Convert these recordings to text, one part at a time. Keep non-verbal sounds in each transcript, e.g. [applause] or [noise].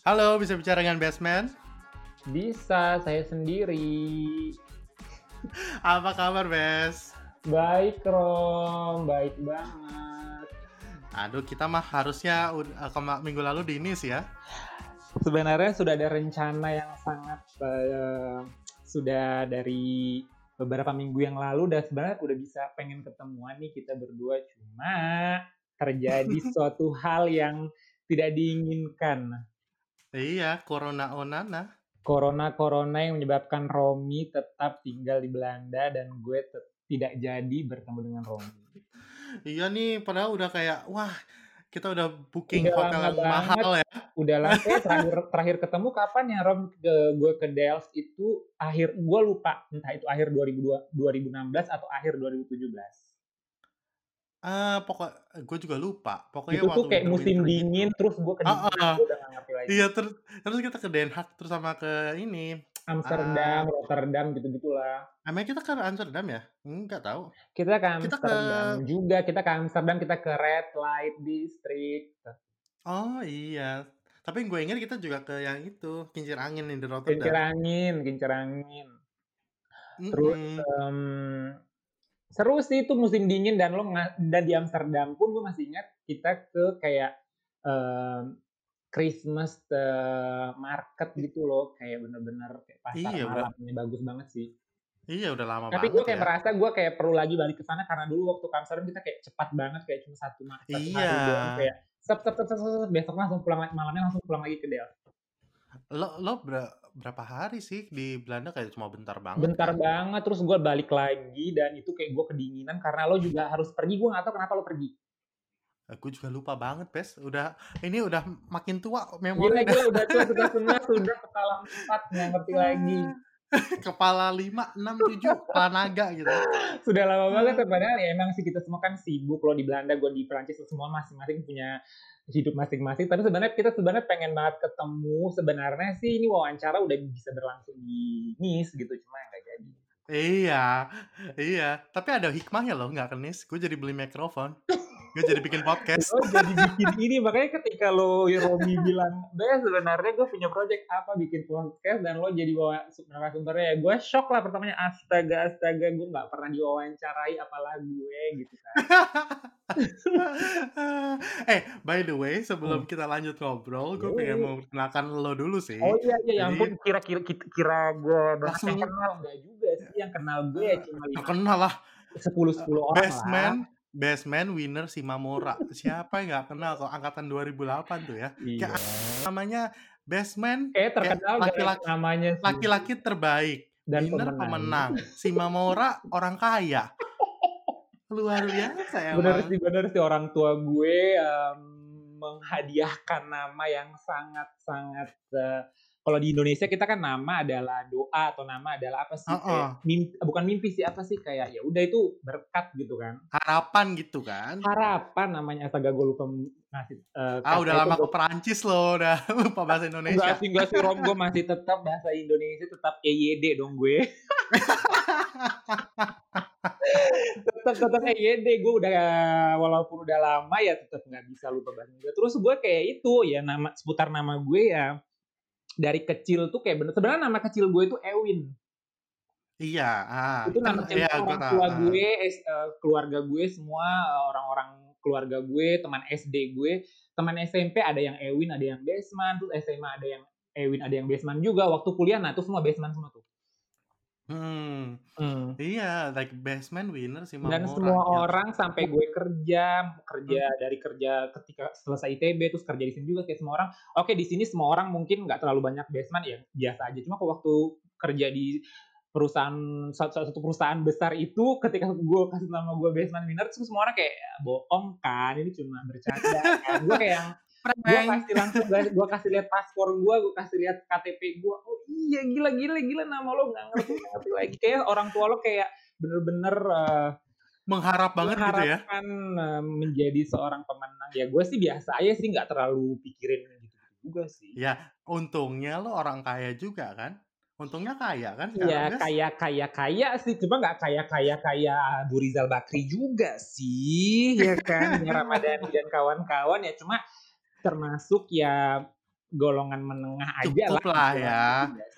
Halo, bisa bicara dengan Basement? Bisa, saya sendiri. [laughs] Apa kabar, Bes? Baik, Rom. Baik banget. Aduh, kita mah harusnya kema- minggu lalu di ini sih ya. Sebenarnya sudah ada rencana yang sangat eh, sudah dari beberapa minggu yang lalu dan sebenarnya udah bisa pengen ketemuan nih kita berdua cuma terjadi [laughs] suatu hal yang tidak diinginkan. Iya, Corona Onana. Corona-corona yang menyebabkan Romi tetap tinggal di Belanda dan gue tidak jadi bertemu dengan Romi. Iya nih, padahal udah kayak, wah, kita udah booking Udah hotel lama yang mahal ya. Udah lah, eh, terakhir terakhir ketemu kapan ya Rom ke gue ke Delft itu akhir gue lupa entah itu akhir 2002, 2016 atau akhir 2017. Ah, pokok gue juga lupa. Pokoknya Itu tuh waktu kayak winter-winter musim gitu. dingin terus gue Ah, ah. gue udah gak ngerti lagi. Iya, terus terus kita ke Den Haag terus sama ke ini. Amsterdam, Ah. Rotterdam gitu-gitulah. Emang kita ke Amsterdam ya? Enggak tahu. Kita ke Kita ke Amsterdam juga, kita ke Amsterdam, kita ke Red Light District. Oh iya. Tapi gue ingat kita juga ke yang itu, kincir angin di Kincir Rotterdam. angin, kincir angin. Terus Mm-mm. em, seru sih itu musim dingin dan lo dan di Amsterdam pun gue masih ingat kita ke kayak em, Christmas eh, market gitu loh kayak bener-bener kayak pasar Iya, malamnya bagus banget sih. iya udah lama Tapi gue banget kayak ya. merasa gue kayak perlu lagi balik ke sana karena dulu waktu Amsterdam kita kayak cepat banget kayak cuma satu ma- satu Iya. hari doang kayak sep sep sep sep, sep, besok langsung pulang malamnya langsung pulang lagi ke Delft. Lo lo ber- berapa hari sih di Belanda kayak cuma bentar banget Bentar kan? banget terus gue balik lagi dan itu kayak gue kedinginan karena lo juga harus pergi gue gak tahu kenapa lo pergi. Aku juga lupa banget, Pes. Udah ini udah makin tua Gila memori gila udah tua kita semua sudah kepala empat nggak ngerti [laughs] lagi. [laughs] Kepala 5, 6, 7, kepala naga gitu. Sudah lama banget ya, padahal ya emang sih kita semua kan sibuk lo di Belanda, gue di Prancis semua masing-masing punya hidup masing-masing. Tapi sebenarnya kita sebenarnya pengen banget ketemu. Sebenarnya sih ini wawancara udah bisa berlangsung di Nice gitu, cuma nggak jadi. Iya, iya. Tapi ada hikmahnya loh, nggak kenis. Gue jadi beli mikrofon. [laughs] Gue jadi bikin podcast. Lo jadi bikin ini makanya ketika lo Romi bilang, deh sebenarnya gue punya project apa bikin podcast dan lo jadi bawa narasumbernya ya gue shock lah pertamanya astaga astaga gue nggak pernah diwawancarai apalah gue gitu kan. [laughs] eh, by the way, sebelum Hmm. kita lanjut ngobrol, gue pengen memperkenalkan lo dulu sih. Oh iya iya ya Jadi ampun kira-kira kira, kira gue langsung yang kenal enggak juga sih yang kenal gue ya cuma terkenal lah. sepuluh sepuluh orang Best lah. man, best man winner Simamora. Siapa yang nggak kenal kok angkatan 2008 tuh ya? Iya. Kayak namanya best man Eh terkenal dari laki-laki namanya laki-laki terbaik, dan winner pemenang. pemenang. Simamora orang kaya. Luar biasa Bener emang. sih bener sih orang tua gue em, menghadiahkan nama yang sangat sangat eh, kalau di Indonesia kita kan nama adalah doa atau nama adalah apa sih Heeh. kayak mimpi, bukan mimpi sih apa sih kayak ya udah itu berkat gitu kan Harapan gitu kan. harapan namanya astaga gue lupa ngasih eh, Ah, udah lama ke gue Perancis loh, udah [laughs] lupa bahasa Enggak Indonesia. sih, enggak sih Rom, gue masih tetap bahasa Indonesia tetap EYD dong gue. [laughs] tetap tetap EYD gue udah walaupun udah lama ya tetap nggak bisa lupa bahasa Indonesia. Terus gue kayak itu ya nama seputar nama gue ya dari kecil tuh kayak bener sebenarnya nama kecil gue itu Ewin. Iya, ah, Itu nama kan kecil ya gue orang tua ah. gue, eh, keluarga gue semua eh, orang-orang keluarga gue, teman SD gue, teman SMP ada yang Ewin, ada yang Besman, terus SMA ada yang Ewin, ada yang Besman juga. Waktu kuliah nah itu semua Besman semua tuh. Hmm, Hmm. iya, like best man winner Dan Simamora semua gitu. orang sampai gue kerja, kerja Hmm. dari kerja ketika selesai ITB terus kerja di sini juga kayak semua orang. Oke di sini semua orang mungkin nggak terlalu banyak Besman ya biasa aja. Cuma kalau waktu kerja di perusahaan satu, satu perusahaan besar itu ketika gue kasih nama gue Besman Winner terus semua orang kayak bohong kan ini cuma bercanda kan gue kayak gue kasih langsung gue kasih lihat paspor gue gue kasih lihat KTP gue oh iya gila gila gila nama lo nggak ngerti ngerti lagi. Kayak orang tua lo kayak bener-bener eh, Mengharap banget gitu ya. eh, menjadi seorang pemenang. Ya gue sih biasa aja sih nggak terlalu pikirin gitu juga sih. Ya, untungnya lo orang kaya juga kan? Untungnya kaya kan Iya kaya kaya kaya sih. Cuma nggak kaya kaya kaya Abu Rizal Bakri juga sih ya kan? Ramadhani dan kawan-kawan. Ya cuma termasuk ya golongan menengah aja Cukup lah lah ya.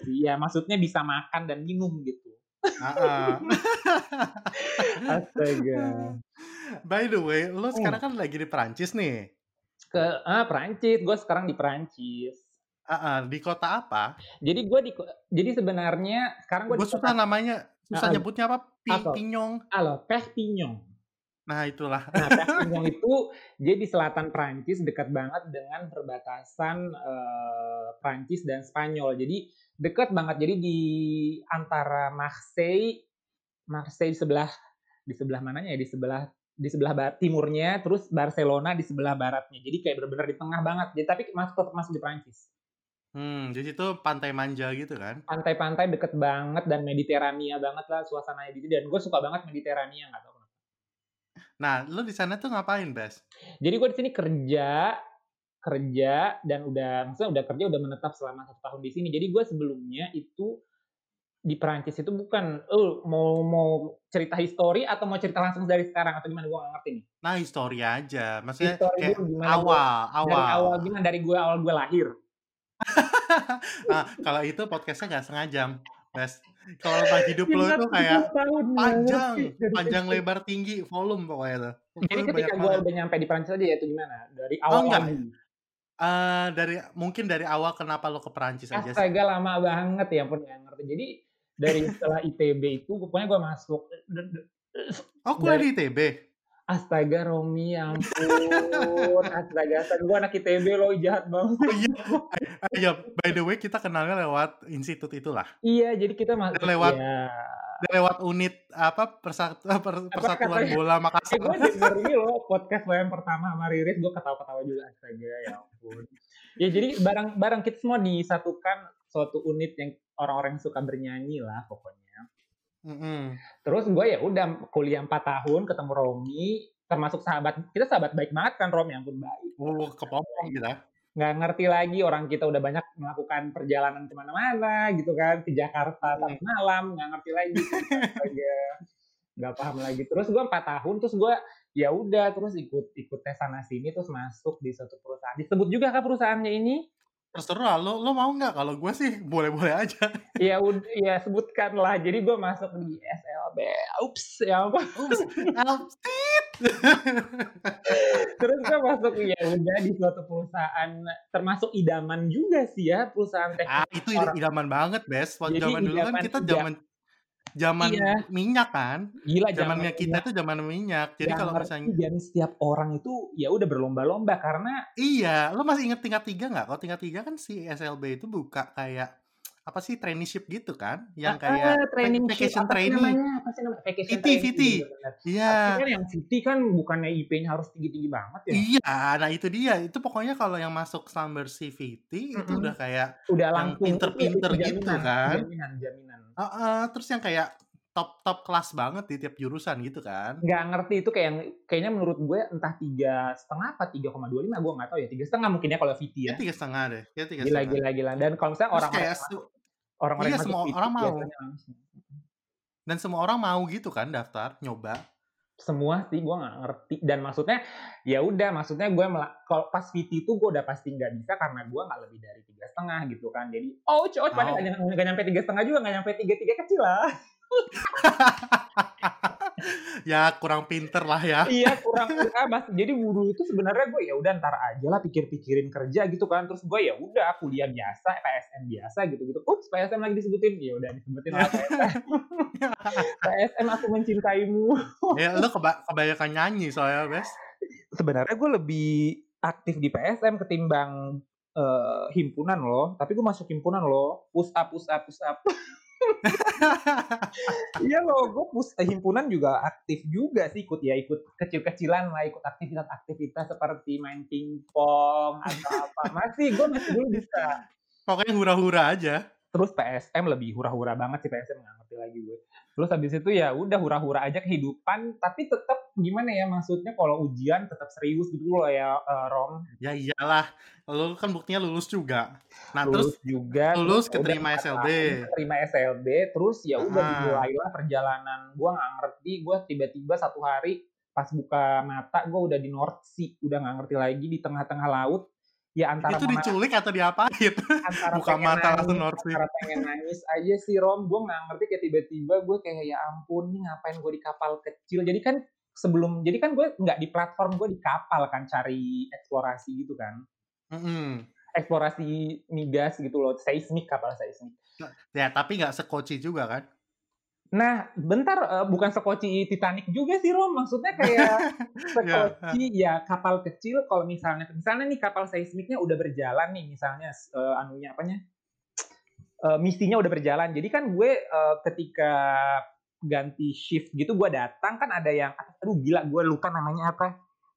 Iya ya maksudnya bisa makan dan minum gitu. Heeh. [laughs] Astaga. By the way, lu Hmm. sekarang kan lagi di Perancis nih? Ke ah, Perancis, gue sekarang di Perancis. Heeh, di kota apa? Jadi gue di jadi sebenarnya sekarang gue Gue susah kota namanya, susah heeh. nyebutnya apa? Pi Apa? Pinyong. Halo, Perpignan. Nah, itulah. Nah, Perpignan [laughs] itu dia di selatan Prancis, dekat banget dengan perbatasan, eee, Prancis dan Spanyol. Jadi dekat banget, jadi di antara Marseille Marseille sebelah di sebelah mananya ya, di sebelah di sebelah ba timurnya, terus Barcelona di sebelah baratnya. Jadi kayak bener-bener di tengah banget, jadi tapi masuk tetep masuk di Prancis. Hmm, jadi itu pantai manja gitu kan? Pantai-pantai deket banget dan Mediterania banget lah suasananya di situ dan gue suka banget Mediterania, nggak kenapa. Nah, lu di sana tuh ngapain, Bes? Jadi gue di sini kerja kerja dan udah maksudnya udah kerja udah menetap selama 1 tahun di sini. Jadi gue sebelumnya itu di Perancis itu bukan, eee, mau mau cerita histori atau mau cerita langsung dari sekarang atau gimana? Gue nggak ngerti nih. Nah, histori aja. Maksudnya Histori kayak gimana gue awal, dari awal awal. gimana, dari gue awal gue lahir? Nah, [laughs] kalau itu podcast-nya nggak setengah jam, Bes. Kalau tentang hidup Singkat itu 7 kayak panjang, [laughs] panjang, lebar, tinggi, volume pokoknya tuh. Jadi ketika gue udah nyampe di Perancis aja ya itu gimana? Dari Oh, awal enggak. lagi? Eee, dari mungkin dari awal kenapa lu ke Perancis aja sih? Astaga lama banget, ya ampun nggak ngerti. Jadi dari setelah ITB itu pokoknya gue masuk Oh, kuliah dari di ITB? Astaga Romi, ya ampun. Astaga astaga, gue anak ITB loh, jahat banget. Oh iya, eh eh, iya, by the way kita kenalnya lewat institut itulah. Iya, jadi kita masuk lewat dan lewat unit apa, persat per Apa Persatuan katanya Bola eh Makassar. gue denger ini loh podcast lo yang pertama sama Riris, gue ketawa-ketawa juga. Astaga, ya ampun. Ya jadi bareng kita semua disatukan suatu unit yang orang-orang suka bernyanyi lah pokoknya. Mhm. Terus gue ya udah kuliah 4 tahun ketemu Romi, termasuk sahabat kita sahabat baik banget kan Rom, ya ampun baik. Oh, kepopong kita. Nggak ngerti lagi orang kita udah banyak melakukan perjalanan ke mana-mana gitu kan, ke Jakarta Mhm. tengah malam, nggak ngerti lagi. [laughs] Nggak paham lagi. Terus gue 4 tahun, terus gue ya udah terus ikut ikut tes sana sini terus masuk di suatu perusahaan. Disebut juga kah perusahaannya ini? Terserah lu, lu mau nggak? Kalau gue sih boleh-boleh aja. [laughs] Ya ud ya sebutkan lah. Jadi gue masuk di SLB. Ups, ya ampun. Ups. [laughs] Terus gue masuk ya udah di suatu perusahaan termasuk idaman juga sih ya, perusahaan Ah, teknik itu id orang idaman banget, Bes. Waktu zaman dulu kan kita zaman zaman Iya. minyak kan. Gila zaman Zamannya kita minyak. tuh zaman minyak. Jadi kalau misalnya dan setiap orang itu ya udah berlomba-lomba karena Iya, lu masih inget tingkat 3 nggak? Kalau tingkat 3 kan si SLB itu buka kayak apa sih traineeship gitu kan? Yang kayak vac traineeship vacation trainee. namanya, apa sih namanya, vacation VT trainee, VT. bener bener. Tapi Iya. kan yang VT kan bukannya IP-nya harus tinggi-tinggi banget ya? Iya, nah itu dia. Itu pokoknya kalau yang masuk Summer CVT itu Mhm. udah kayak Udah langsung itu ya, pinter-pinter itu gitu jaminan, kan. jaminan jaminan. Heeh, terus yang kayak top-top kelas banget di tiap jurusan gitu kan. Nggak ngerti itu kayak yang kayaknya menurut gue entah 3,5 apa 3,25 gue nggak tahu ya, 3,5 mungkin ya kalau VT Ya ya. 3,5 deh, ya Gila 3,5. gila gila. Dan kalau misalnya yang su masuk orang-orang iya semua orang mau. Dan semua orang mau gitu kan daftar, nyoba. Semua sih gue nggak ngerti. Dan maksudnya ya udah maksudnya gue kalau pas VT itu gue udah pasti nggak bisa karena gue nggak lebih dari tiga setengah gitu kan. Jadi oh cowok Oh. nyam- nggak nyampe tiga setengah juga nggak nyampe tiga tiga kecil lah [laughs] Ya kurang pinter lah ya. iya kurang ah, mas jadi dulu itu sebenarnya gue ya udah ntar aja lah pikir-pikirin kerja gitu kan. Terus gue ya udah kuliah biasa PSM biasa gitu gitu ups PSM lagi disebutin. Ya udah disebutin lah PSM [laughs] PSM aku mencintaimu. [laughs] Ya lu keba kebanyakan nyanyi soalnya, Bes. sebenarnya gue lebih aktif di PSM ketimbang eh, himpunan loh. Tapi gue masuk himpunan loh. Push up push up push up [laughs] iya loh gue push eh, himpunan juga aktif juga sih ikut ya ikut kecil-kecilan lah ikut aktivitas-aktivitas seperti main pingpong atau apa masih gue masih dulu bisa Pokoknya hura-hura aja. Terus PSM lebih hura-hura banget sih PSM nggak ngerti lagi gue terus habis itu ya udah hura-hura aja kehidupan tapi tetap gimana ya maksudnya kalau ujian tetap serius gitu loh ya eh, Rom Ya iyalah, lu kan buktinya lulus juga. Nah, lulus terus juga lulus terus keterima SLB. keterima SLB terus ya udah Ah. dimulailah perjalanan gua nggak ngerti gua tiba-tiba satu hari pas buka mata gua udah di North Sea udah nggak ngerti lagi di tengah-tengah laut Ya antara Itu diculik atau diapain? antara Buka mata langsung snorkeling. antara pengen nangis aja sih, Rom. Gue nggak ngerti kayak tiba-tiba gue kayak, "Ya ampun, nih ngapain gue di kapal kecil?" Jadi kan sebelum jadi kan gue nggak di platform, gue di kapal kan cari eksplorasi gitu kan. Mhm. Eksplorasi migas gitu loh, seismik, kapal seismik. Ya, tapi nggak sekoci juga kan? Nah, bentar, eee, bukan sekoci Titanic juga sih, Rom. Maksudnya kayak [laughs] Ya, sekoci ya kapal kecil kalau misalnya misalnya nih kapal seismiknya udah berjalan nih misalnya, eee, anunya, apanya, eee, misinya udah berjalan. Jadi kan gue, eee, ketika ganti shift gitu, gue datang kan ada yang aduh gila gue lupa namanya apa,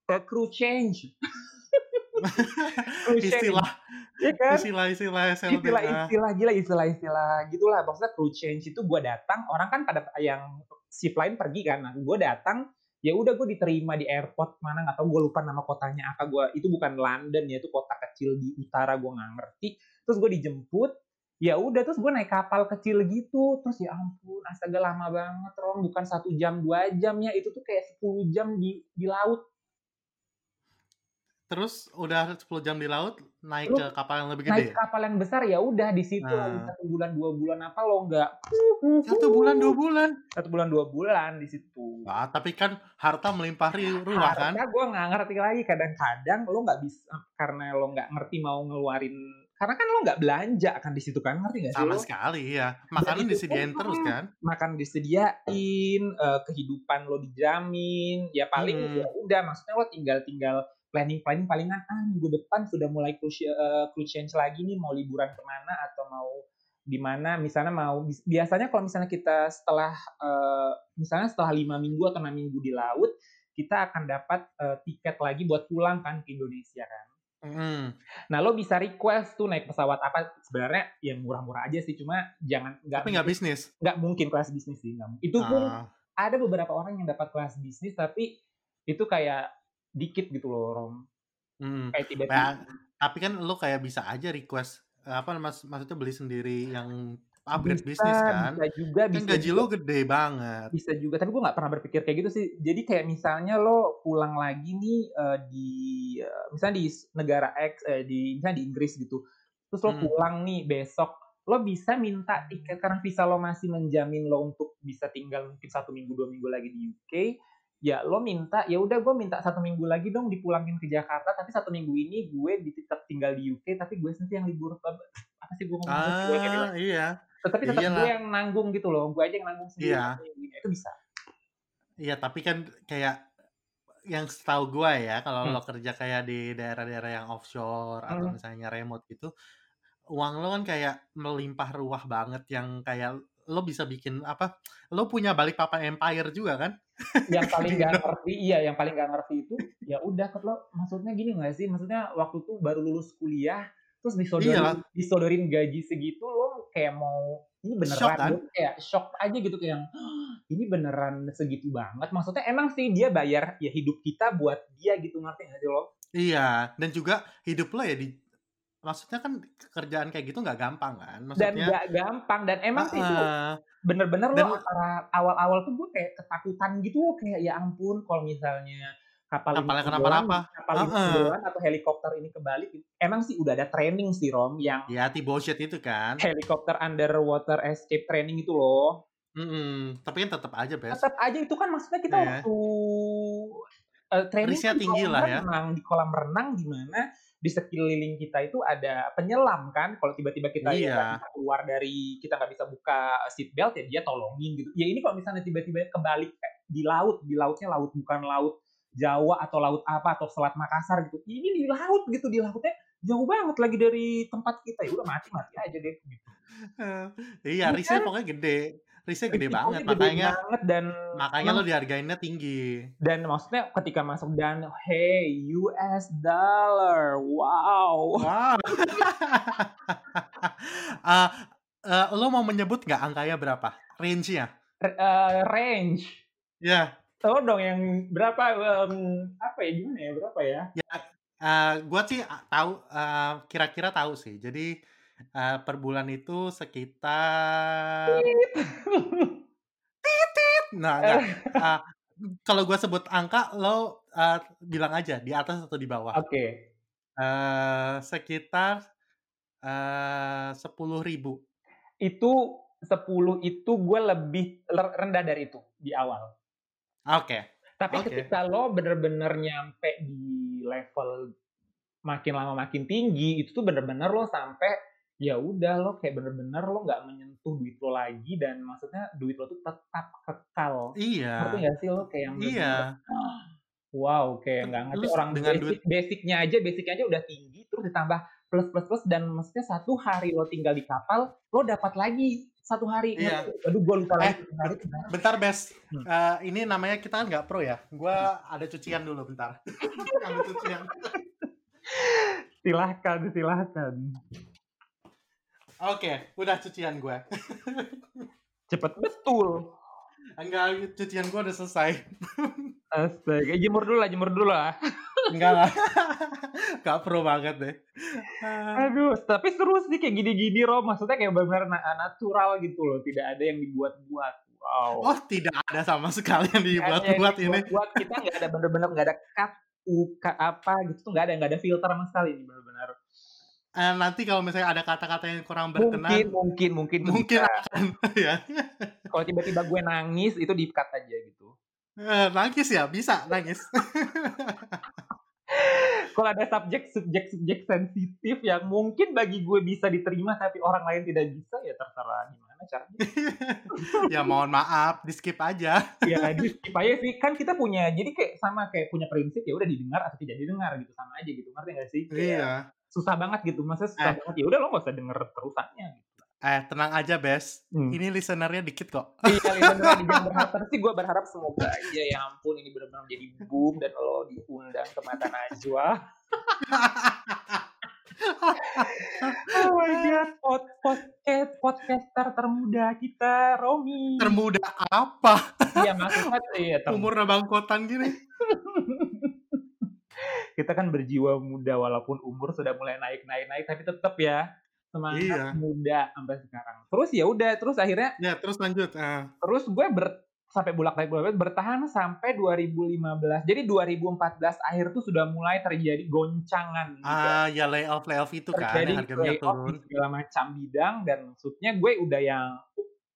eee, crew change. [laughs] Crew change, Istilah iya kan? istilah-istilah SLB, ah. Istilah-istilah, gila istilah-istilah gitulah. Maksudnya crew change itu gue datang, orang kan pada yang shift lain pergi kan. Nah, gue datang, ya udah gue diterima di airport mana nggak tahu, gue lupa nama kotanya apa. Gue itu bukan London ya, itu kota kecil di utara, gue nggak ngerti. Terus gue dijemput, ya udah terus gue naik kapal kecil gitu. Terus ya ampun, astaga lama banget, Rom. Bukan satu jam, dua jam ya. Itu tuh kayak 10 jam di di laut. Terus udah 10 jam di laut, naik Terus ke kapal yang lebih naik gede? kapal yang besar, ya udah di situ Nah. 1 bulan, 2 bulan apa lo nggak 1 bulan, 2 bulan? 1 bulan, 2 bulan di situ. Ah, tapi kan harta melimpah ruah kan? Harta gue nggak ngerti lagi, kadang-kadang lo nggak bisa karena lo nggak ngerti mau ngeluarin karena kan lo nggak belanja kan di situ kan, ngerti nggak sih Sama lo? sekali, iya. Dan Makanan itu pun disediain terus kan? makan disediain, eee, kehidupan lo dijamin, ya paling ya Mhm. udah maksudnya lo tinggal tinggal planning-planning palingan, ah minggu depan sudah mulai sha eee, crew change lagi nih, mau liburan ke mana atau mau di mana, misalnya mau biasanya kalau misalnya kita setelah, eee, misalnya setelah 5 minggu atau 6 minggu di laut, kita akan dapat, eee, tiket lagi buat pulang kan ke Indonesia kan. Mhm. Nah, lo bisa request tuh naik pesawat apa, sebenarnya yang murah-murah aja sih, cuma jangan nggak Tapi nggak bisnis? nggak mungkin kelas bisnis sih, nggak itu pun Ah. ada beberapa orang yang dapat kelas bisnis, tapi itu kayak dikit gitu loh, Rom. Mhm. Kayak tiba-tiba Ya, tapi kan lu kayak bisa aja request, eee, apa mas maksudnya beli sendiri yang upgrade Bisa, bisnis kan? bisa juga Kan bisa gaji juga. lu gede banget. Bisa juga, tapi gue nggak pernah berpikir kayak gitu sih. Jadi kayak misalnya lo pulang lagi nih, eee, di, eee, misalnya di negara X, eee, di misalnya di Inggris gitu, terus lo Mmm. pulang nih besok, lo bisa minta tiket karena visa lo masih menjamin lo untuk bisa tinggal mungkin 1 minggu, 2 minggu lagi di UK, ya lo minta, "Ya udah gue minta 1 minggu lagi dong dipulangin ke Jakarta, tapi 1 minggu ini gue tetap tinggal di UK, tapi gue sendiri yang libur." Apa sih gue ngomongnya sih, gue Ah, iya. tetapi tetap gue Iyalah. yang nanggung gitu loh, gue aja yang nanggung sendiri Iya. 1 minggu ini, itu bisa. Iya, tapi kan kayak yang setahu gua ya, kalau Mmm. lo kerja kayak di daerah-daerah yang offshore atau Mhm. misalnya remote gitu, uang lo kan kayak melimpah ruah banget yang kayak lo bisa bikin apa, lo punya Balikpapan Empire juga kan? Yang paling Indo. ngerti iya, yang paling nggak ngerti itu, ya udah kan lo maksudnya gini nggak sih, maksudnya waktu tuh baru lulus kuliah, terus disodorin disodorin gaji segitu, lo kayak mau, ini beneran kan? gue kayak syok aja gitu, kayak yang, "Ini beneran segitu banget?" Maksudnya emang sih dia bayar ya hidup kita buat dia gitu, ngerti nggak sih lo? Iya, dan juga hidup lo ya di maksudnya kan kerjaan kayak gitu nggak gampang kan? Dan Maksudnya nggak gampang, dan emang sih itu heeh, bener-bener dan lo antara awal-awal tuh gue kayak ketakutan gitu loh, kayak ya ampun kalau misalnya kapal ini kapalnya tenggelam kenapa-napa. kapal ini Heeh. tenggelam atau helikopter ini kebalik, emang sih udah ada training sih, Rom, yang Ya T-Bullshit itu kan? helikopter underwater escape training itu loh. Mhm, tapi kan tetep aja, Bes. Tetep aja itu kan maksudnya kita Iya. waktu, eee, training kan di tinggi kolam lah ya. renang, di kolam renang di mana di sekeliling kita itu ada penyelam kan, kalau tiba-tiba kita ya Iya. bisa keluar dari kita nggak bisa buka seat belt, ya dia tolongin gitu. Ya ini kalau misalnya tiba-tiba kebalik kayak di laut, di lautnya laut bukan laut Jawa atau laut apa, atau Selat Makassar gitu, ini di laut gitu, di lautnya jauh banget lagi dari tempat kita, ya udah mati, mati aja deh gitu. Iya, Iya risknya kan? pokoknya gede. Risknya gede banget, gede makanya banget dan makanya lo dihargainnya tinggi. dan maksudnya ketika masuk dan, "Hey, US dollar, wow." Wow. Eee [laughs] eee, lo mau menyebut nggak angkanya berapa? Range-nya? R eee, range. Iya. Tahu dong yang berapa, mmm, apa ya, gimana ya, berapa ya? Ya, eee, gua sih a tahu, eee, kira-kira tahu sih. Jadi, eee, per bulan itu sekitar Tit. Nah, enggak, eee, kalau gua sebut angka lo, eee, bilang aja di atas atau di bawah. Oke. Eee, sekitar, eee, 10.000. Itu 10 itu gue lebih ler rendah dari itu, di awal. Oke, Tapi oke. ketika lo bener-bener nyampe di level makin lama makin tinggi, itu tuh bener-bener lo sampai, ya udah lo kayak bener-bener lo nggak menyentuh duit lo lagi dan maksudnya duit lo tuh tetap kekal. Iya, Ngerti nggak sih lo kayak yang iya. bener-bener, wow, kayak nggak ngerti orang dengan basic duit basic-nya aja basic-nya aja udah tinggi, terus ditambah plus plus plus dan maksudnya satu hari lo tinggal di kapal, lo dapat lagi satu hari, Iya. ngerti? Aduh gue lupa Eh, lagi bentar Bes, Hmm. eee, ini namanya kita kan nggak pro ya, gua ada cucian dulu bentar. [laughs] Ambil cucian. [laughs] Silahkan silahkan. Oke, udah cucian gue. [laughs] Cepet betul. Enggak, cucian gue udah selesai. [laughs] Astaga, jemur dulu lah, jemur dulu lah. [laughs] Enggak lah. Nggak pro banget deh. Ah, Aduh, tapi seru sih kayak gini-gini, Rom. Maksudnya kayak benar-benar na- natural gitu loh, tidak ada yang dibuat-buat. Wow. Oh, tidak ada sama sekali yang dibuat-buat ini. dibuat-buat, kita nggak ada bener-bener nggak ada cut, uka apa gitu tuh nggak ada, nggak ada filter sama sekali ini bener-bener. Eh, nanti kalau misalnya ada kata-kata yang kurang Mungkin, berkenan, mungkin, mungkin, mungkin bisa. akan [laughs] ya. Kalau tiba-tiba gue nangis, itu di-cut aja gitu. Eh, nangis ya, bisa nangis. [laughs] Kalau ada subjek, subjek, subjek sensitif yang mungkin bagi gue bisa diterima, tapi orang lain tidak bisa, ya terserah gimana caranya. [laughs] ya mohon maaf, di skip aja. ya di skip aja sih kan kita punya jadi kayak sama kayak punya prinsip ya udah didengar atau tidak didengar gitu sama aja gitu ngerti gak sih Kayak Iya. Susah banget gitu masa susah Eh. banget ya udah lo gak usah denger terusannya gitu. Eh, tenang aja, Bes. Hmm. Ini listenernya dikit kok. iya [laughs] listener jangan berharap tapi sih gue berharap semoga aja ya ampun ini benar-benar menjadi boom dan lo diundang ke mata Najwa [laughs] oh my god Pod, podcast podcaster termuda kita Romi Termuda apa? iya maksudnya iya termuda Umurnya bangkotan gini. [laughs] kita kan berjiwa muda walaupun umur sudah mulai naik naik naik tapi tetap ya semangat Iya. muda sampai sekarang terus ya udah terus akhirnya Ya, terus lanjut. Ah. terus gue ber sampai bulak balik bulak balik bertahan sampai 2015 jadi 2014 akhir tuh sudah mulai terjadi goncangan juga. Ah, ya layoff layoff itu kan, terjadi yang harga minyak layoff di turun. segala macam bidang dan maksudnya gue udah yang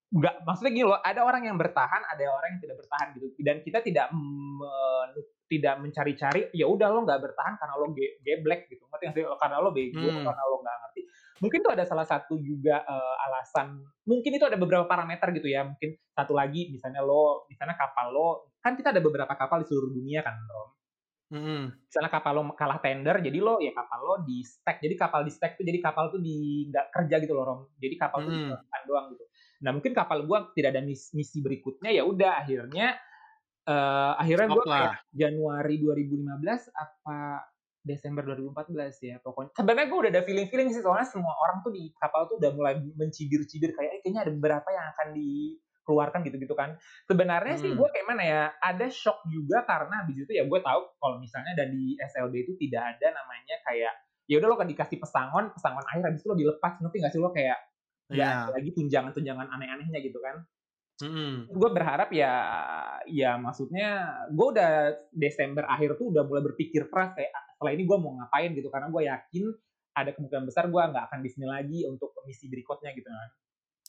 nggak maksudnya gini loh ada orang yang bertahan ada orang yang tidak bertahan gitu dan kita tidak men- tidak mencari-cari ya udah lo nggak bertahan karena lo ge geblek gitu ngerti nggak sih? karena lo bego Hmm. karena lo nggak ngerti mungkin itu ada salah satu juga eh, alasan mungkin itu ada beberapa parameter gitu ya mungkin satu lagi misalnya lo misalnya kapal lo kan kita ada beberapa kapal di seluruh dunia kan Rom Mm-mm. misalnya kapal lo kalah tender jadi lo ya kapal lo di stack jadi kapal di stack tuh jadi kapal tuh di nggak kerja gitu loh rom jadi kapal tuh Hmm. disimpan doang gitu nah mungkin kapal gua tidak ada mis- misi berikutnya ya udah akhirnya eh akhirnya lah. kayak Januari 2015 apa Desember 2014 ya pokoknya sebenarnya gue udah ada feeling feeling sih soalnya semua orang tuh di kapal tuh udah mulai mencibir-cibir kayak eh, kayaknya ada beberapa yang akan dikeluarkan gitu-gitu kan sebenarnya sih Hmm. gue kayak mana ya ada shock juga karena abis itu ya gue tahu kalau misalnya dan di SLB itu tidak ada namanya kayak ya udah lo kan dikasih pesangon pesangon akhir habis itu lo dilepas ngerti gak sih lo kayak Iya. ada lagi tunjangan-tunjangan aneh-anehnya gitu kan Mm-mm. gue berharap ya ya maksudnya gue udah Desember akhir tuh udah mulai berpikir keras kayak "Ah, setelah ini gue mau ngapain? gitu. Karena gue yakin ada kemungkinan besar gue nggak akan di sini lagi untuk misi berikutnya gitu kan.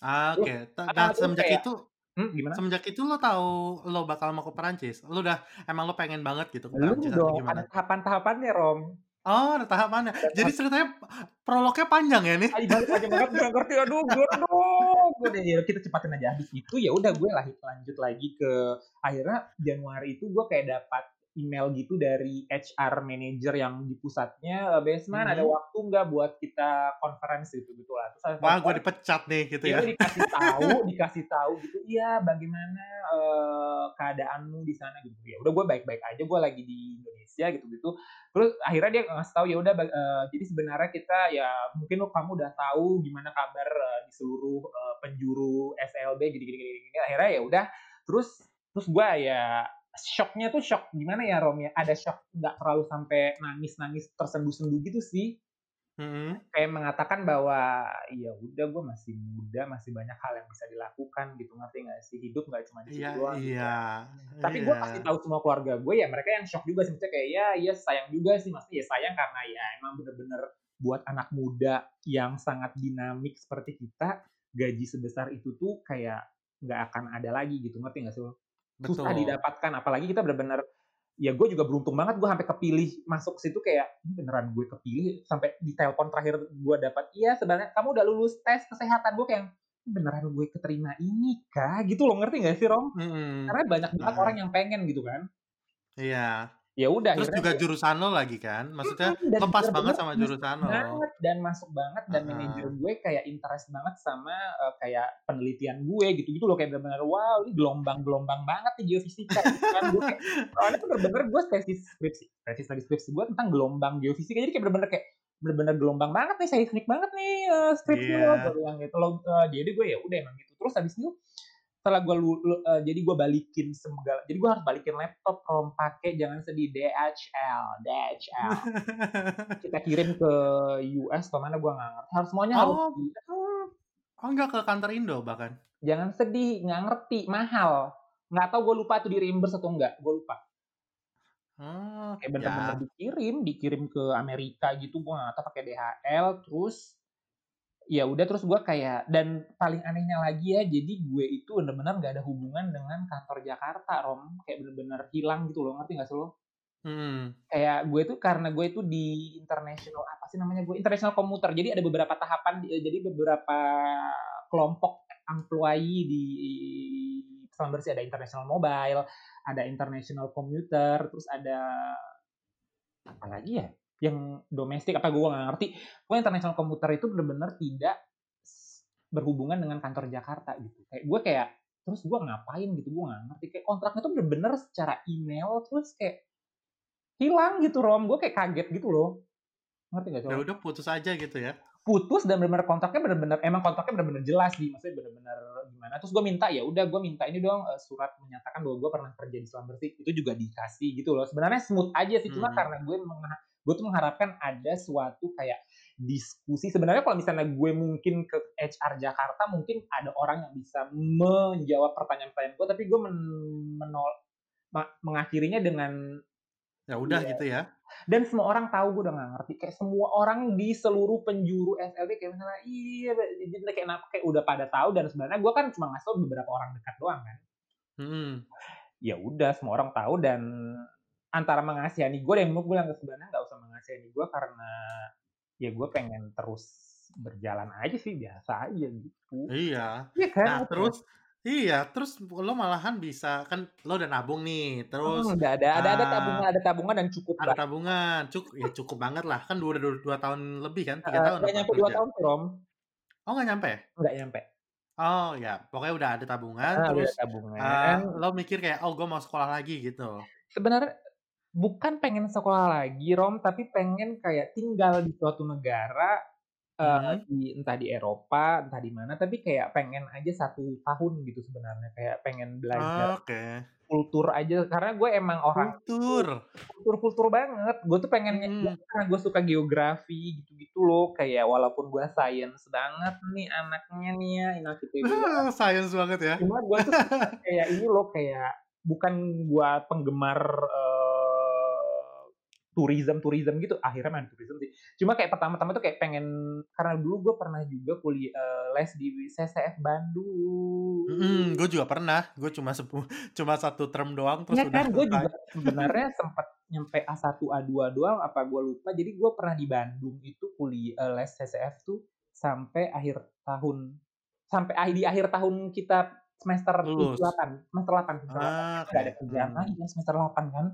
Ah, Oke, ah, dan terus semenjak kayak- itu, hmm, gimana? semenjak itu lo tahu lo bakal mau ke Perancis. Lo udah emang lo pengen banget gitu ke Perancis atau dong. Gimana? ada tahapan-tahapannya Rom. Oh, ada tahapannya. Jadi ceritanya prolognya panjang ya nih? Ayo aja banget. Gak ngerti. Aduh gue aduh gue deh ya kita cepatin aja. Habis itu ya udah gue lah lanjut lagi ke akhirnya Januari itu gue kayak dapat email gitu dari HR manager yang di pusatnya "Eh, Besman Mhm. ada waktu nggak buat kita konferensi gitu gitu lah terus saya Wah, gue dipecat nih gitu ya ya. dikasih tahu [laughs] dikasih tahu gitu iya bagaimana eh, keadaanmu di sana gitu ya udah gue baik-baik aja gue lagi di Indonesia gitu gitu terus akhirnya dia ngasih tahu ya udah eh, jadi sebenarnya kita ya mungkin lo kamu udah tahu gimana kabar eh, di seluruh eh, penjuru SLB gini gini gini, gini. akhirnya ya udah terus terus gue ya shocknya tuh shock gimana ya Rom ya ada shock nggak terlalu sampai nangis nangis tersendu sendu gitu sih Mhm. Kayak mengatakan bahwa, "Ya udah gue masih muda, masih banyak hal yang bisa dilakukan," gitu, ngerti nggak sih? Hidup nggak cuma di situ doang gitu iya. Tapi iya. gue kasih tahu semua keluarga gue, ya mereka yang syok juga sih, maksudnya kayak, "Ya ya sayang juga sih," maksudnya ya sayang karena ya emang bener-bener buat anak muda yang sangat dinamik seperti kita, gaji sebesar itu tuh kayak nggak akan ada lagi gitu, ngerti nggak sih lo? Susah Betul. didapatkan, apalagi kita bener-bener ya gue juga beruntung banget gue sampai kepilih masuk situ kayak, "Ini beneran gue kepilih?" Sampai di telepon terakhir gue dapat, "Iya sebenarnya kamu udah lulus tes kesehatan." Gue kayak, "Ini beneran gue keterima ini kah?" Gitu loh, ngerti nggak sih, Rom? Mhm, Karena banyak banget orang nah. yang pengen gitu kan. Iya. Ya udah Terus juga jurusan lo lagi kan, maksudnya dan lo pas banget sama jurusan lo. banget dan masuk banget dan manajer Heeh. gue kayak interest banget sama, eee, kayak penelitian gue gitu-gitu loh, kayak bener-bener, "Wow ini gelombang-gelombang banget nih geofisika," gitu kan. Gue kayak [laughs] soalnya tuh bener-bener gue tesis skripsi tesis lagi skripsi gue tentang gelombang geofisika, jadi kayak bener-bener kayak bener-bener gelombang banget nih, seismik banget nih, eee, skripsi lo, gue Iya. bilang gitu loh. Eee, jadi gue ya udah emang gitu. Terus habis itu setelah gue eee, jadi gue balikin segala jadi gue harus balikin laptop, Rom, pakai jangan sedih DHL DHL. [laughs] Kita kirim ke US ke mana gue nggak ngerti, harus semuanya harus Oh, di mmm, oh ke kantor Indo bahkan? Jangan sedih, nggak ngerti, mahal. Nggak tahu gue lupa itu di-reimburse atau enggak, gue lupa. Oh, Kayak bener-bener ya. dikirim, dikirim ke Amerika gitu, gue nggak tahu pakai DHL, terus ya udah terus gue kayak dan paling anehnya lagi ya, jadi gue itu bener-bener nggak ada hubungan dengan kantor Jakarta, Rom. Kayak bener-bener hilang gitu loh, ngerti nggak sih lo? Mhm. Kayak gue tuh karena gue itu di international apa sih namanya gue, international commuter. Jadi ada beberapa tahapan, jadi beberapa kelompok employee di Islam Bersih, ada international mobile, ada international commuter, terus ada apalagi ya, yang domestik apa gue nggak ngerti. Pokoknya international commuter itu bener-bener tidak berhubungan dengan kantor Jakarta gitu. Kayak gue kayak, terus gue ngapain gitu, gue nggak ngerti. Kayak kontraknya tuh bener-bener secara email, terus kayak hilang gitu, Rom. Gue kayak kaget gitu loh. Ngerti nggak sih Ya udah putus aja gitu ya? Putus dan bener-bener kontraknya bener-bener emang kontraknya bener-bener jelas sih, maksudnya bener-bener gimana, terus gue minta, ya udah gue minta ini dong, eee, surat menyatakan bahwa gue pernah kerja di Islam Bersih, itu juga dikasih gitu loh. Sebenarnya smooth aja sih, cuma Mhm. karena gue mengha gue tuh mengharapkan ada suatu kayak diskusi. Sebenarnya kalau misalnya gue mungkin ke HR Jakarta, mungkin ada orang yang bisa menjawab pertanyaan-pertanyaan gue, tapi gue men menol mengakhirinya dengan Ya udah iya, gitu ya? dan semua orang tahu gue udah nggak ngerti, kayak semua orang di seluruh penjuru SLB kayak misalnya, "Iya," kayak nap kayak udah pada tahu dan sebenarnya gue kan cuma ngasih beberapa orang dekat doang kan. Mhm. Ya udah semua orang tahu dan antara mengasihani gue dan gue bilang sebenarnya nggak usah mengasihani gue karena ya gue pengen terus berjalan aja sih, biasa aja gitu. Iya. Iya kan? Nah terus iya, terus lo malahan bisa kan lo udah nabung nih, terus, Mhm, udah ada ada ada tabungan eee ada tabungan dan cukup ada lah. tabungan, cuk ya cukup banget lah, kan udah du 2 tahun lebih kan, 3 Heeh, tahun nggak nyampe 2 kerja? tahun Rom. Oh nggak nyampe? Nggak nyampe. Oh ya, pokoknya udah ada tabungan, ada terus, eee, tabungan. lo mikir kayak, "Oh gue mau sekolah lagi," gitu? Sebenarnya bukan pengen sekolah lagi, Rom, tapi pengen kayak tinggal di suatu negara, Mhm. di entah di Eropa, entah di mana, tapi kayak pengen aja 1 tahun gitu sebenarnya, kayak pengen belajar Oke. kultur aja, karena gue emang orang itu Kultur. kultur-kultur banget. Gue tuh pengennya Mhm. karena gue suka geografi gitu-gitu loh, kayak walaupun gue science banget nih anaknya nih ya, anak ITB ya. Science banget ya? Cuma gue tuh [laughs] kayak ini loh, kayak bukan gue penggemar, eee, tourism-tourism gitu, akhirnya main tourism sih. Cuma kayak pertama-tama tuh kayak pengen karena dulu gue pernah juga kuli eee, les di CCF Bandung. Mhm, gue juga pernah, gue cuma sepu [laughs] cuma 1 term doang terus Iya udah kan, gue juga [laughs] sebenarnya sempet nyampe A1, A2 doang, apa gue lupa. Jadi gue pernah di Bandung itu kuli eee, les CCF tuh sampai akhir tahun sampai ah di akhir tahun kita semester 7, Lulus? 8, semester 8 semester 8 Ah, nggak ada kerjaan lagi kan semester 8 kan.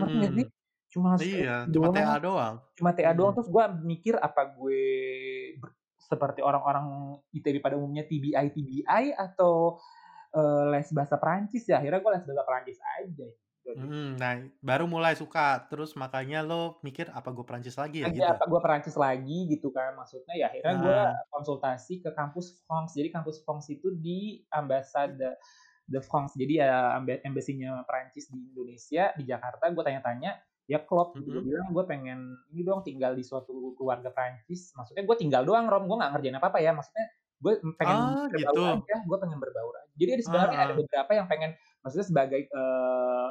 Ngerti? Mhm. Cuma Iya, cuma doang, TA doang? cuma TA doang, Mhm. terus gue mikir apa gue seperti orang-orang ITB pada umumnya TBI-TBI atau, eee, les bahasa Perancis ya, akhirnya gue les bahasa Perancis aja gitu. Mhm, nah baru mulai suka, terus makanya lo mikir, "Apa gue Perancis lagi ya?" Gitu? apa gue Perancis lagi gitu kan, maksudnya ya akhirnya gue Heeh. konsultasi ke kampus France. Jadi kampus France itu di Ambassade de France, jadi ya embassy-nya Perancis di Indonesia, di Jakarta, gue tanya-tanya, ya klop gitu. Mhm. Gue bilang gue pengen ini dong tinggal di suatu keluarga Prancis. Maksudnya gue tinggal doang Rom, gue nggak ngerjain apa-apa ya. Maksudnya gue pengen Oh, berbaur gitu. aja, gue pengen berbaur aja. Jadi ada sebenarnya ada Heeh. beberapa yang pengen maksudnya sebagai eh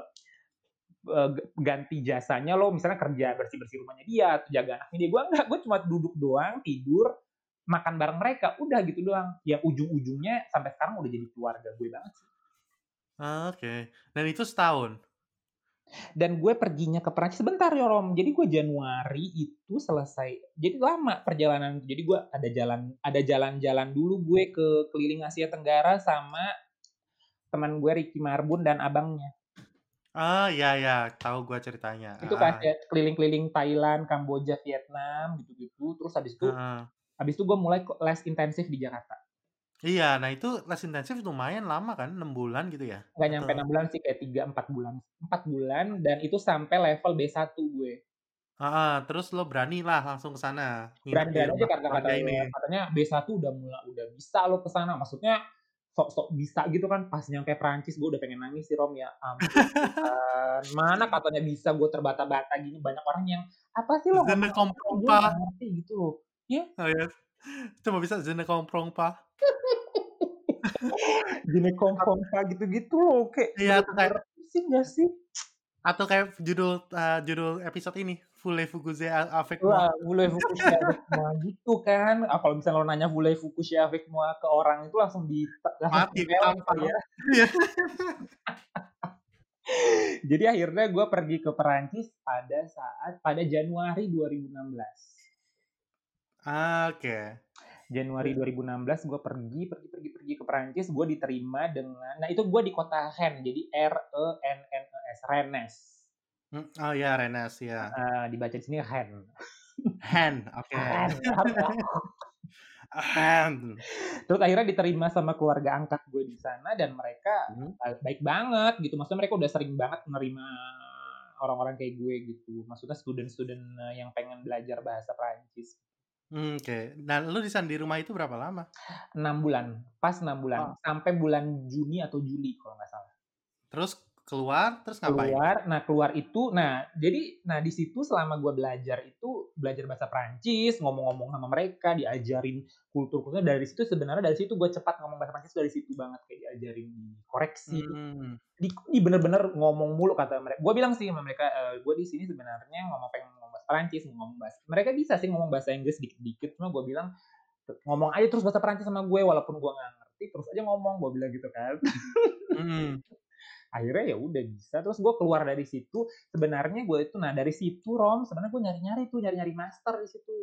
eh, g- ganti jasanya lo misalnya kerja bersih-bersih rumahnya dia atau jaga anaknya dia. Gue enggak, gue cuma duduk doang, tidur, makan bareng mereka, udah gitu doang. Yang ujung-ujungnya sampai sekarang udah jadi keluarga gue banget sih. Ah, Oke. Dan itu setahun? Dan gue perginya ke Perancis sebentar ya Rom. Jadi gue Januari itu selesai. Jadi lama perjalanan. Jadi gue ada jalan ada jalan-jalan dulu gue ke keliling Asia Tenggara sama teman gue Ricky Marbun dan abangnya. Ah, ya ya, tahu gua ceritanya. Itu Ah, kayak keliling-keliling Thailand, Kamboja, Vietnam gitu-gitu. Terus habis itu heeh. habis itu gue mulai les intensif di Jakarta. Iya, nah itu les intensif lumayan lama kan, 6 bulan gitu ya? Nggak nyampe Atau 6 bulan sih kayak 3 4 bulan. 4 bulan dan itu sampai level B1 gue. Heeh, terus lo berani lah langsung ke sana, nginep di berani-berani aja karena katanya ini. katanya B1 udah mulai udah bisa lo ke sana maksudnya sok-sok bisa gitu kan pas nyampe Prancis gue udah pengen nangis sih Rom ya ampun Tuhan. mana katanya bisa gue terbata-bata gini banyak orang yang apa sih lo ngomong ngerti gitu loh ya Oh ya, cuma bisa je ne comprends pas. gini kompa gitu-gitu loh kayak Iya, tuh kayak pusing gak sih atau kayak judul eh, judul episode ini, avec moi? Wah, voulez Fukushi avec moi gitu kan. Ah, kalau misalnya lo nanya voulez Fukushi avec moi ke orang itu langsung di langsung Mati tampar. ya. Iya. [laughs] Jadi akhirnya gue pergi ke Perancis pada saat pada Januari 2016. Ah, Oke. Januari 2016 gue pergi pergi pergi pergi ke Perancis. Gue diterima dengan, nah itu gue di kota Rennes. Jadi R E N N E S Rennes. Hmm, Oh ya, Rennes ya. Eh, dibaca di sini Rennes. Oke. Rennes. Harus ya. Hand. Terus akhirnya diterima sama keluarga angkat gue di sana dan mereka Hmm. baik banget gitu. Maksudnya mereka udah sering banget menerima orang-orang kayak gue gitu. Maksudnya student-student eh, yang pengen belajar bahasa Prancis. Hmm, Oke. Dan lu di sana di rumah itu berapa lama? 6 bulan, pas 6 bulan Oh. sampai bulan Juni atau Juli kalau nggak salah. Terus keluar, terus ngapain? Keluar, nah keluar itu, nah jadi, nah di situ selama gue belajar itu belajar bahasa Prancis, ngomong-ngomong sama mereka, diajarin kultur-kulturnya dari situ sebenarnya dari situ gue cepat ngomong bahasa Prancis dari situ banget kayak diajarin koreksi, Hmm. di, di bener-bener ngomong mulu kata mereka. Gue bilang sih sama mereka, e, gue di sini sebenarnya ngomong pengen Prancis, mau ngomong bahasa. Mereka bisa sih ngomong bahasa Inggris dikit-dikit, cuma gue bilang ngomong aja terus bahasa Prancis sama gue walaupun gue nggak ngerti terus aja ngomong gue bilang gitu kan. Hmm. [laughs] Akhirnya ya udah bisa terus gue keluar dari situ sebenarnya gue itu nah dari situ Rom sebenarnya gue nyari-nyari tuh nyari-nyari master di situ.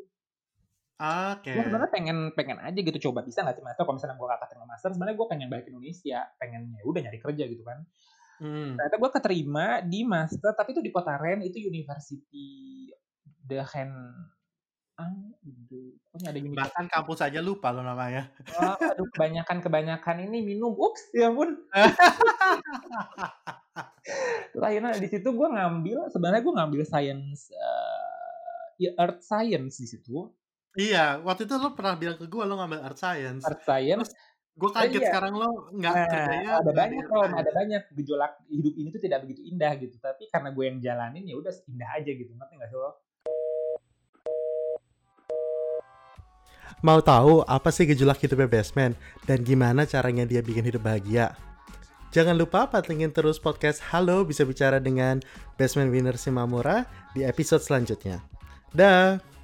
Oke. Gue sebenarnya pengen pengen aja gitu coba bisa nggak sih master kalau misalnya gue gak ketemu master sebenarnya gue pengen balik ke Indonesia pengen ya udah nyari kerja gitu kan. Hmm. Ternyata gue keterima di master, tapi itu di kota Rennes, itu University Ah, aduh, pokoknya ada universitas. Bahkan kampus aja lupa lo namanya. Oh, aduh, kebanyakan-kebanyakan ini minum. Ups, ya ampun. [laughs] Terus akhirnya di situ gue ngambil, sebenarnya gue ngambil science, eh, ya earth science di situ. Iya, waktu itu lo pernah bilang ke gue lo ngambil art science. Earth science. Gue kaget iya. sekarang lo nggak Nah, kerjanya ada nggak banyak science. ada banyak gejolak hidup ini tuh tidak begitu indah gitu. Tapi karena gue yang jalanin ya udah indah aja gitu. Ngerti gak sih lo? Mau tahu apa sih gejolak hidupnya Basement dan gimana caranya dia bikin hidup bahagia? Jangan lupa patengin terus podcast Halo Bisa Bicara dengan Basement Winner Simamura di episode selanjutnya. Dah!